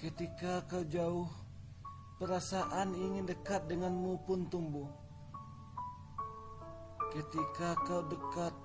Ketika kau jauh, perasaan ingin dekat denganmu pun tumbuh. Ketika kau dekat,